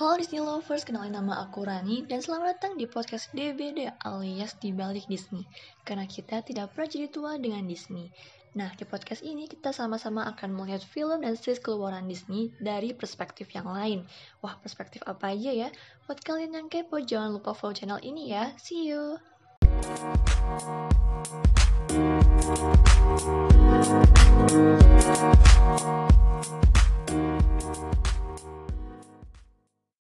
Halo Disney Lovers, kenalin nama aku Rani dan selamat datang di podcast DBD alias di balik Disney. Karena kita tidak pernah jadi tua dengan Disney. Nah, di podcast ini kita sama-sama akan melihat film dan series keluaran Disney dari perspektif yang lain. Wah, perspektif apa aja ya? Buat kalian yang kepo, jangan lupa follow channel ini ya. See you!